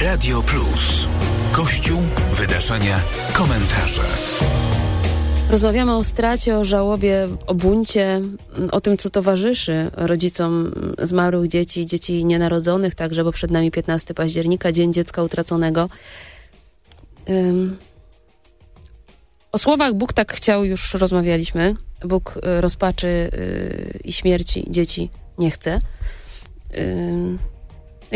Radio Plus. Kościół, wydarzenia, komentarze. Rozmawiamy o stracie, o żałobie, o buncie, o tym, co towarzyszy rodzicom zmarłych dzieci, dzieci nienarodzonych także, bo przed nami 15 października, Dzień Dziecka Utraconego. Um, o słowach Bóg tak chciał już rozmawialiśmy. Bóg y, rozpaczy yy, i śmierci dzieci nie chce. Yy,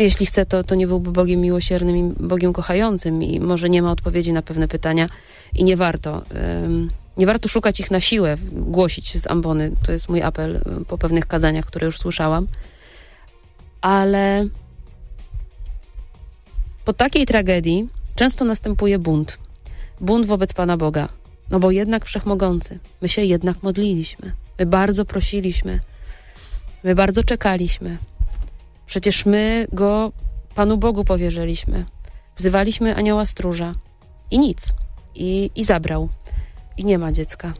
jeśli chce, to, to nie byłby Bogiem miłosiernym i Bogiem kochającym i może nie ma odpowiedzi na pewne pytania i nie warto. Yy, nie warto szukać ich na siłę, głosić z ambony. To jest mój apel po pewnych kazaniach, które już słyszałam. Ale po takiej tragedii często następuje bunt. Bunt wobec Pana Boga. No bo jednak wszechmogący. My się jednak modliliśmy. My bardzo prosiliśmy. My bardzo czekaliśmy. Przecież my go Panu Bogu powierzyliśmy. Wzywaliśmy anioła stróża. I nic. I, i zabrał i nie ma dziecka.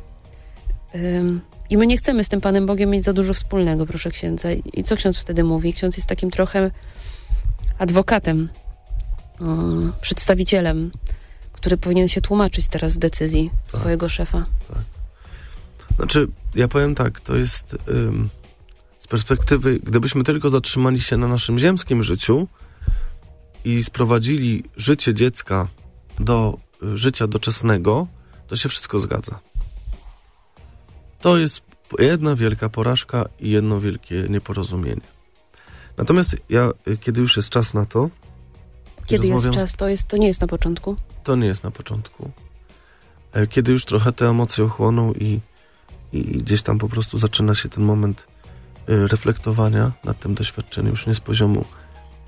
Um, I my nie chcemy z tym Panem Bogiem mieć za dużo wspólnego, proszę księdza. I co ksiądz wtedy mówi? Ksiądz jest takim trochę adwokatem, um, przedstawicielem, który powinien się tłumaczyć teraz z decyzji tak. swojego szefa. Tak. Znaczy, ja powiem tak, to jest um, z perspektywy, gdybyśmy tylko zatrzymali się na naszym ziemskim życiu i sprowadzili życie dziecka do y, życia doczesnego, to się wszystko zgadza. To jest jedna wielka porażka i jedno wielkie nieporozumienie. Natomiast ja, y, kiedy już jest czas na to. Kiedy jest czas, to, jest, to nie jest na początku? To nie jest na początku. E, kiedy już trochę te emocje ochłoną i, i gdzieś tam po prostu zaczyna się ten moment reflektowania nad tym doświadczeniem, już nie z poziomu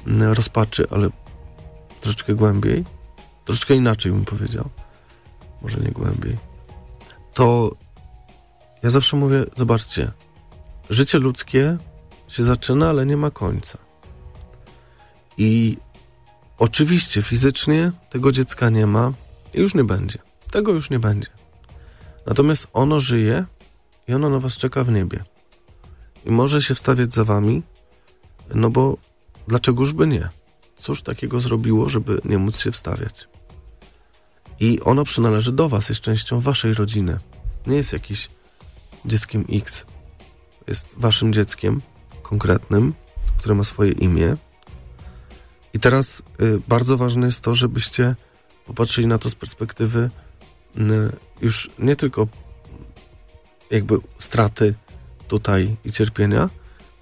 mm, rozpaczy, ale troszeczkę głębiej, troszeczkę inaczej bym powiedział może nie głębiej, to ja zawsze mówię, zobaczcie, życie ludzkie się zaczyna, ale nie ma końca. I oczywiście fizycznie tego dziecka nie ma i już nie będzie. Tego już nie będzie. Natomiast ono żyje i ono na was czeka w niebie. Może się wstawiać za wami, no bo dlaczegoż by nie? Cóż takiego zrobiło, żeby nie móc się wstawiać? I ono przynależy do Was, jest częścią Waszej rodziny. Nie jest jakiś dzieckiem X. Jest Waszym dzieckiem konkretnym, które ma swoje imię. I teraz y, bardzo ważne jest to, żebyście popatrzyli na to z perspektywy y, już nie tylko jakby straty tutaj i cierpienia,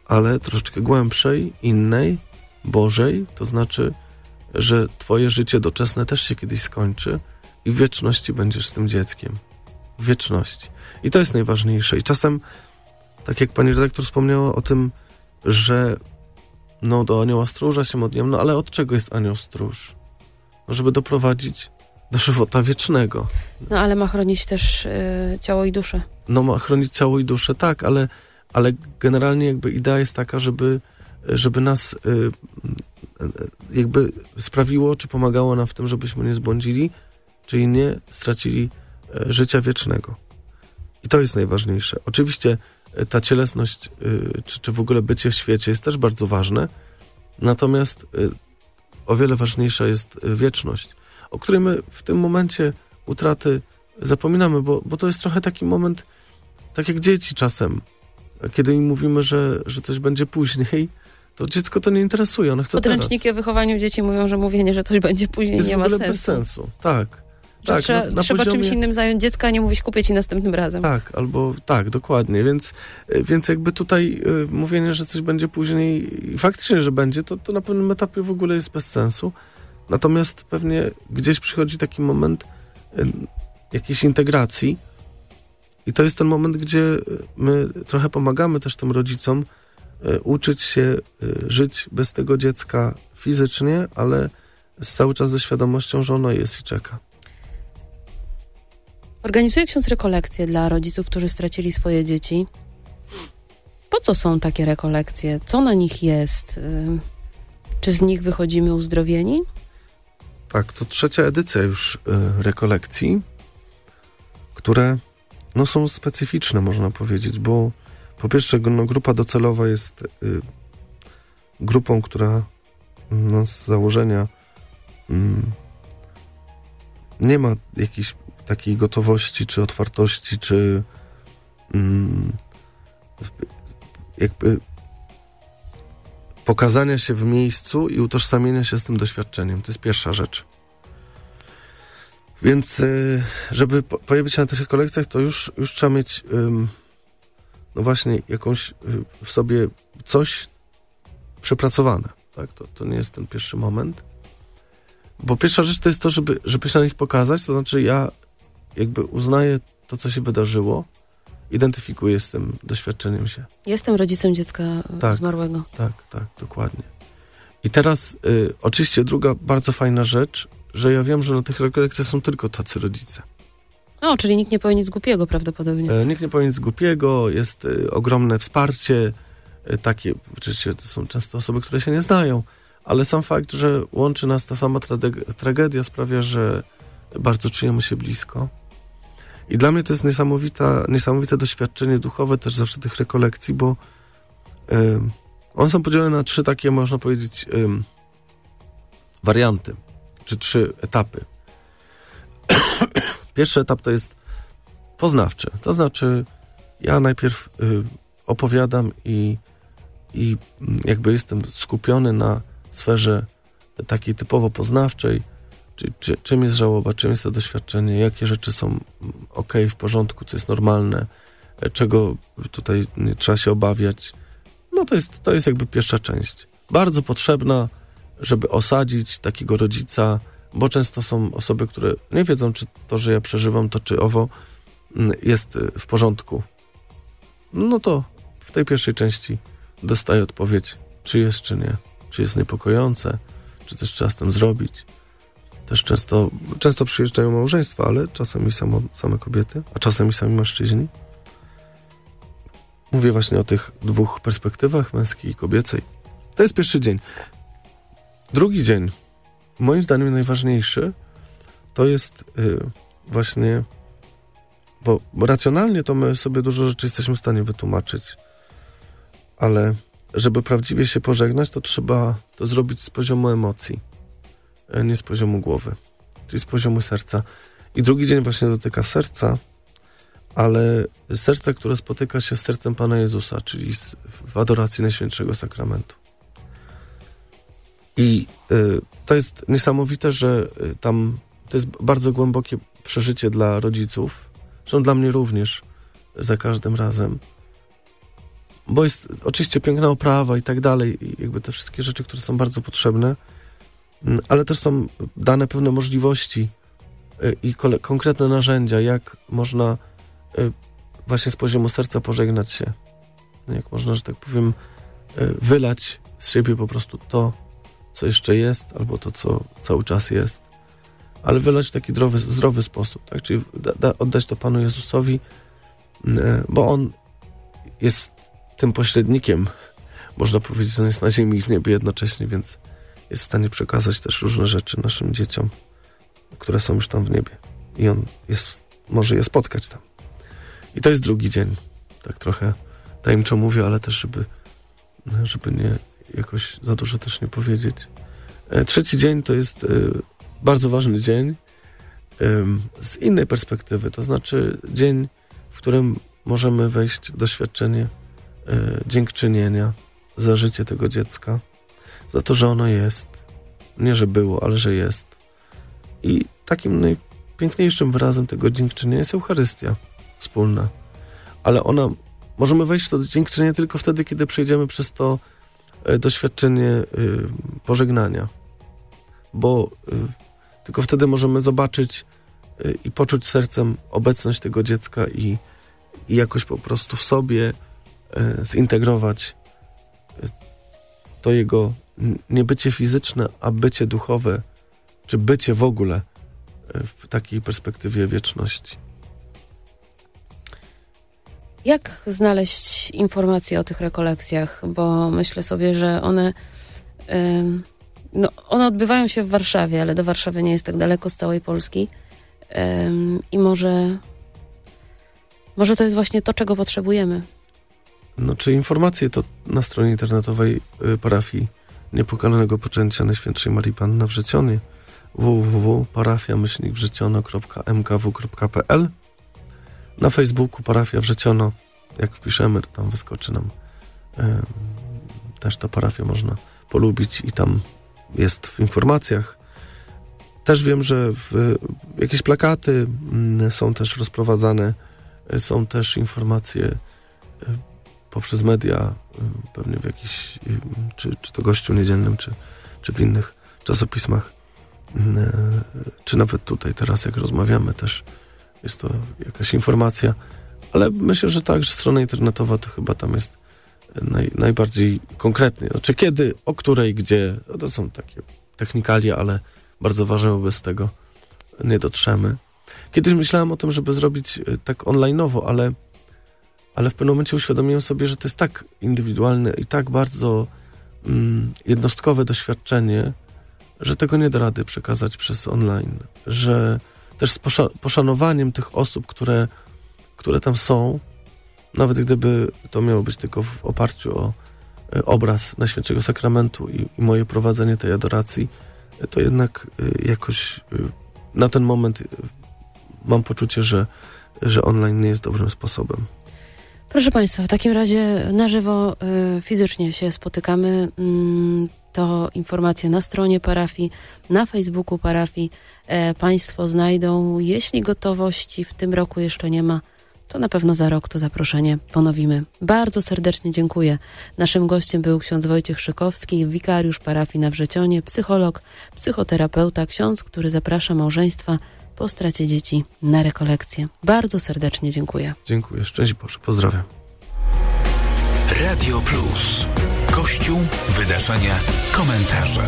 ale troszeczkę głębszej, innej, Bożej, to znaczy, że Twoje życie doczesne też się kiedyś skończy i w wieczności będziesz z tym dzieckiem. W wieczności. I to jest najważniejsze. I czasem, tak jak pani redaktor wspomniała o tym, że no do anioła stróża się modliłem, no ale od czego jest anioł stróż? No, żeby doprowadzić do żywota wiecznego. No ale ma chronić też y, ciało i duszę. No ma chronić ciało i duszę, tak, ale, ale generalnie jakby idea jest taka, żeby, żeby nas y, y, jakby sprawiło, czy pomagało nam w tym, żebyśmy nie zbłądzili, czyli nie stracili e, życia wiecznego. I to jest najważniejsze. Oczywiście e, ta cielesność, e, czy, czy w ogóle bycie w świecie jest też bardzo ważne, natomiast o wiele ważniejsza jest wieczność, o której my w tym momencie utraty zapominamy, bo, bo to jest trochę taki moment, tak jak dzieci czasem, kiedy im mówimy, że, że coś będzie później, to dziecko to nie interesuje, ono chce Podręczniki teraz. o wychowaniu dzieci mówią, że mówienie, że coś będzie później jest nie ma sensu. bez sensu, tak. Tak, trzeba, na, na trzeba poziomie... czymś innym zająć dziecka, a nie mówić kupię ci następnym razem. Tak, albo tak, dokładnie. Więc, więc jakby tutaj y, mówienie, że coś będzie później i faktycznie, że będzie, to, to na pewnym etapie w ogóle jest bez sensu. Natomiast pewnie gdzieś przychodzi taki moment y, jakiejś integracji i to jest ten moment, gdzie my trochę pomagamy też tym rodzicom y, uczyć się żyć bez tego dziecka fizycznie, ale cały czas ze świadomością, że ono jest i czeka. Organizuje ksiądz rekolekcje dla rodziców, którzy stracili swoje dzieci. Po co są takie rekolekcje? Co na nich jest? Czy z nich wychodzimy uzdrowieni? Tak, to trzecia edycja już y, rekolekcji, które no, są specyficzne, można powiedzieć, bo po pierwsze no, grupa docelowa jest y, grupą, która no, z założenia mm, nie ma jakiejś takiej gotowości, czy otwartości, czy mm, jakby pokazania się w miejscu i utożsamienia się z tym doświadczeniem. To jest pierwsza rzecz. Więc, y, żeby pojawić się na tych rekolekcjach, to już, już trzeba mieć no właśnie jakąś y, w sobie coś przepracowane. Tak? To, to nie jest ten pierwszy moment. Bo pierwsza rzecz to jest to, żeby, żeby się na nich pokazać, to znaczy ja jakby uznaję to, co się wydarzyło, identyfikuję z tym doświadczeniem się. Jestem rodzicem dziecka tak, zmarłego. Tak, tak, dokładnie. I teraz y, oczywiście druga bardzo fajna rzecz, że ja wiem, że na tych rekolekcjach są tylko tacy rodzice. O, czyli nikt nie powie nic głupiego prawdopodobnie. E, nikt nie powie nic głupiego, jest y, ogromne wsparcie, y, takie, oczywiście to są często osoby, które się nie znają, ale sam fakt, że łączy nas ta sama tragedia sprawia, że bardzo czujemy się blisko. I dla mnie to jest niesamowita, niesamowite doświadczenie duchowe też zawsze tych rekolekcji, bo y, one są podzielone na trzy takie, można powiedzieć, y, warianty, czy trzy etapy. Pierwszy etap to jest poznawczy, to znaczy ja najpierw y, opowiadam i, i jakby jestem skupiony na sferze takiej typowo poznawczej, czy, czy, czym jest żałoba, czym jest to doświadczenie, jakie rzeczy są ok, w porządku, co jest normalne, e, czego tutaj trzeba się obawiać. No to jest, to jest jakby pierwsza część. Bardzo potrzebna, żeby osadzić takiego rodzica, bo często są osoby, które nie wiedzą, czy to, że ja przeżywam to, czy owo mm, jest e, w porządku. No to w tej pierwszej części dostaję odpowiedź, czy jest, czy nie. Czy jest niepokojące, czy coś trzeba z tym zrobić też często, często przyjeżdżają małżeństwa, ale czasami samo, same kobiety, a czasami sami mężczyźni. Mówię właśnie o tych dwóch perspektywach, męskiej i kobiecej. To jest pierwszy dzień. Drugi dzień, moim zdaniem najważniejszy, to jest yy, właśnie, bo, racjonalnie to my sobie dużo rzeczy jesteśmy w stanie wytłumaczyć, ale żeby prawdziwie się pożegnać, to trzeba to zrobić z poziomu emocji nie z poziomu głowy, czyli z poziomu serca. I drugi dzień właśnie dotyka serca, ale serca, które spotyka się z sercem Pana Jezusa, czyli w adoracji Najświętszego Sakramentu. I y, to jest niesamowite, że y, tam to jest bardzo głębokie przeżycie dla rodziców, zresztą dla mnie również za każdym razem. Bo jest oczywiście piękna oprawa i tak dalej, i jakby te wszystkie rzeczy, które są bardzo potrzebne, ale też są dane pewne możliwości y, i konkretne narzędzia, jak można y, właśnie z poziomu serca pożegnać się. Jak można, że tak powiem, y, wylać z siebie po prostu to, co jeszcze jest, albo to, co cały czas jest, ale wylać w taki zdrowy, zdrowy sposób, tak? Czyli da, da, oddać to Panu Jezusowi, bo On jest tym pośrednikiem, można powiedzieć, on jest na ziemi i w niebie jednocześnie, więc jest w stanie przekazać też różne rzeczy naszym dzieciom, które są już tam w niebie. I on jest, może je spotkać tam. I to jest drugi dzień. Tak trochę tajemniczo mówię, ale też, żeby, żeby nie jakoś za dużo też nie powiedzieć. E, trzeci dzień to jest e, bardzo ważny dzień z innej perspektywy, to znaczy dzień, w którym możemy wejść w doświadczenie e, dziękczynienia za życie tego dziecka za to, że ono jest. Nie, że było, ale że jest. I takim najpiękniejszym wyrazem tego dziękczynienia jest Eucharystia wspólna. Ale ona, możemy wejść w to dziękczynienie tylko wtedy, kiedy przejdziemy przez to e, doświadczenie y, pożegnania. Bo y, tylko wtedy możemy zobaczyć i poczuć sercem obecność tego dziecka i, i jakoś po prostu w sobie zintegrować to jego nie bycie fizyczne, a bycie duchowe, czy bycie w ogóle e, w takiej perspektywie wieczności. Jak znaleźć informacje o tych rekolekcjach? Bo myślę sobie, że one, no, one odbywają się w Warszawie, ale do Warszawy nie jest tak daleko z całej Polski. I może, może to jest właśnie to, czego potrzebujemy. No, czy informacje to na stronie internetowej y, parafii Niepokalanego Poczęcia Najświętszej Marii Panny w Wrzecionie www.parafia-wrzeciono.mkw.pl Na Facebooku Parafia Wrzeciono, jak wpiszemy, to tam wyskoczy nam też ta parafia można polubić i tam jest w informacjach. Też wiem, że w, jakieś plakaty mm, są też rozprowadzane, są też informacje poprzez media, e, pewnie w jakiś, czy, czy to gościu niedzielnym, czy, czy w innych czasopismach, mm, czy nawet tutaj teraz, jak rozmawiamy, też jest to jakaś informacja, ale myślę, że tak, że strona internetowa to chyba tam jest naj, najbardziej konkretnie. Znaczy kiedy, o której, gdzie, no to są takie technikalia, ale bardzo ważne, bo bez tego nie dotrzemy. Kiedyś myślałem o tym, żeby zrobić tak online'owo, ale, ale w pewnym momencie uświadomiłem sobie, że to jest tak indywidualne i tak bardzo mm, jednostkowe doświadczenie, że tego nie da rady przekazać przez online. Że też z poszanowaniem tych osób, które, które tam są, nawet gdyby to miało być tylko w oparciu o e, obraz Najświętszego Sakramentu i, i moje prowadzenie tej adoracji, to jednak e, jakoś na ten moment mam poczucie, że, że online nie jest dobrym sposobem. Proszę Państwa, w takim razie na żywo fizycznie się spotykamy. Mm, to informacje na stronie parafii, na Facebooku parafii. Państwo znajdą. Jeśli gotowości w tym roku jeszcze nie ma, to na pewno za rok to zaproszenie ponowimy. Bardzo serdecznie dziękuję. Naszym gościem był ksiądz Wojciech Szykowski, wikariusz parafii na Wrzecionie, psycholog, psychoterapeuta, ksiądz, który zaprasza małżeństwa po stracie dzieci na rekolekcję. Bardzo serdecznie dziękuję. Dziękuję. Szczęść Boże. Pozdrawiam. Radio Plus. Kościół, wydarzenia, komentarze.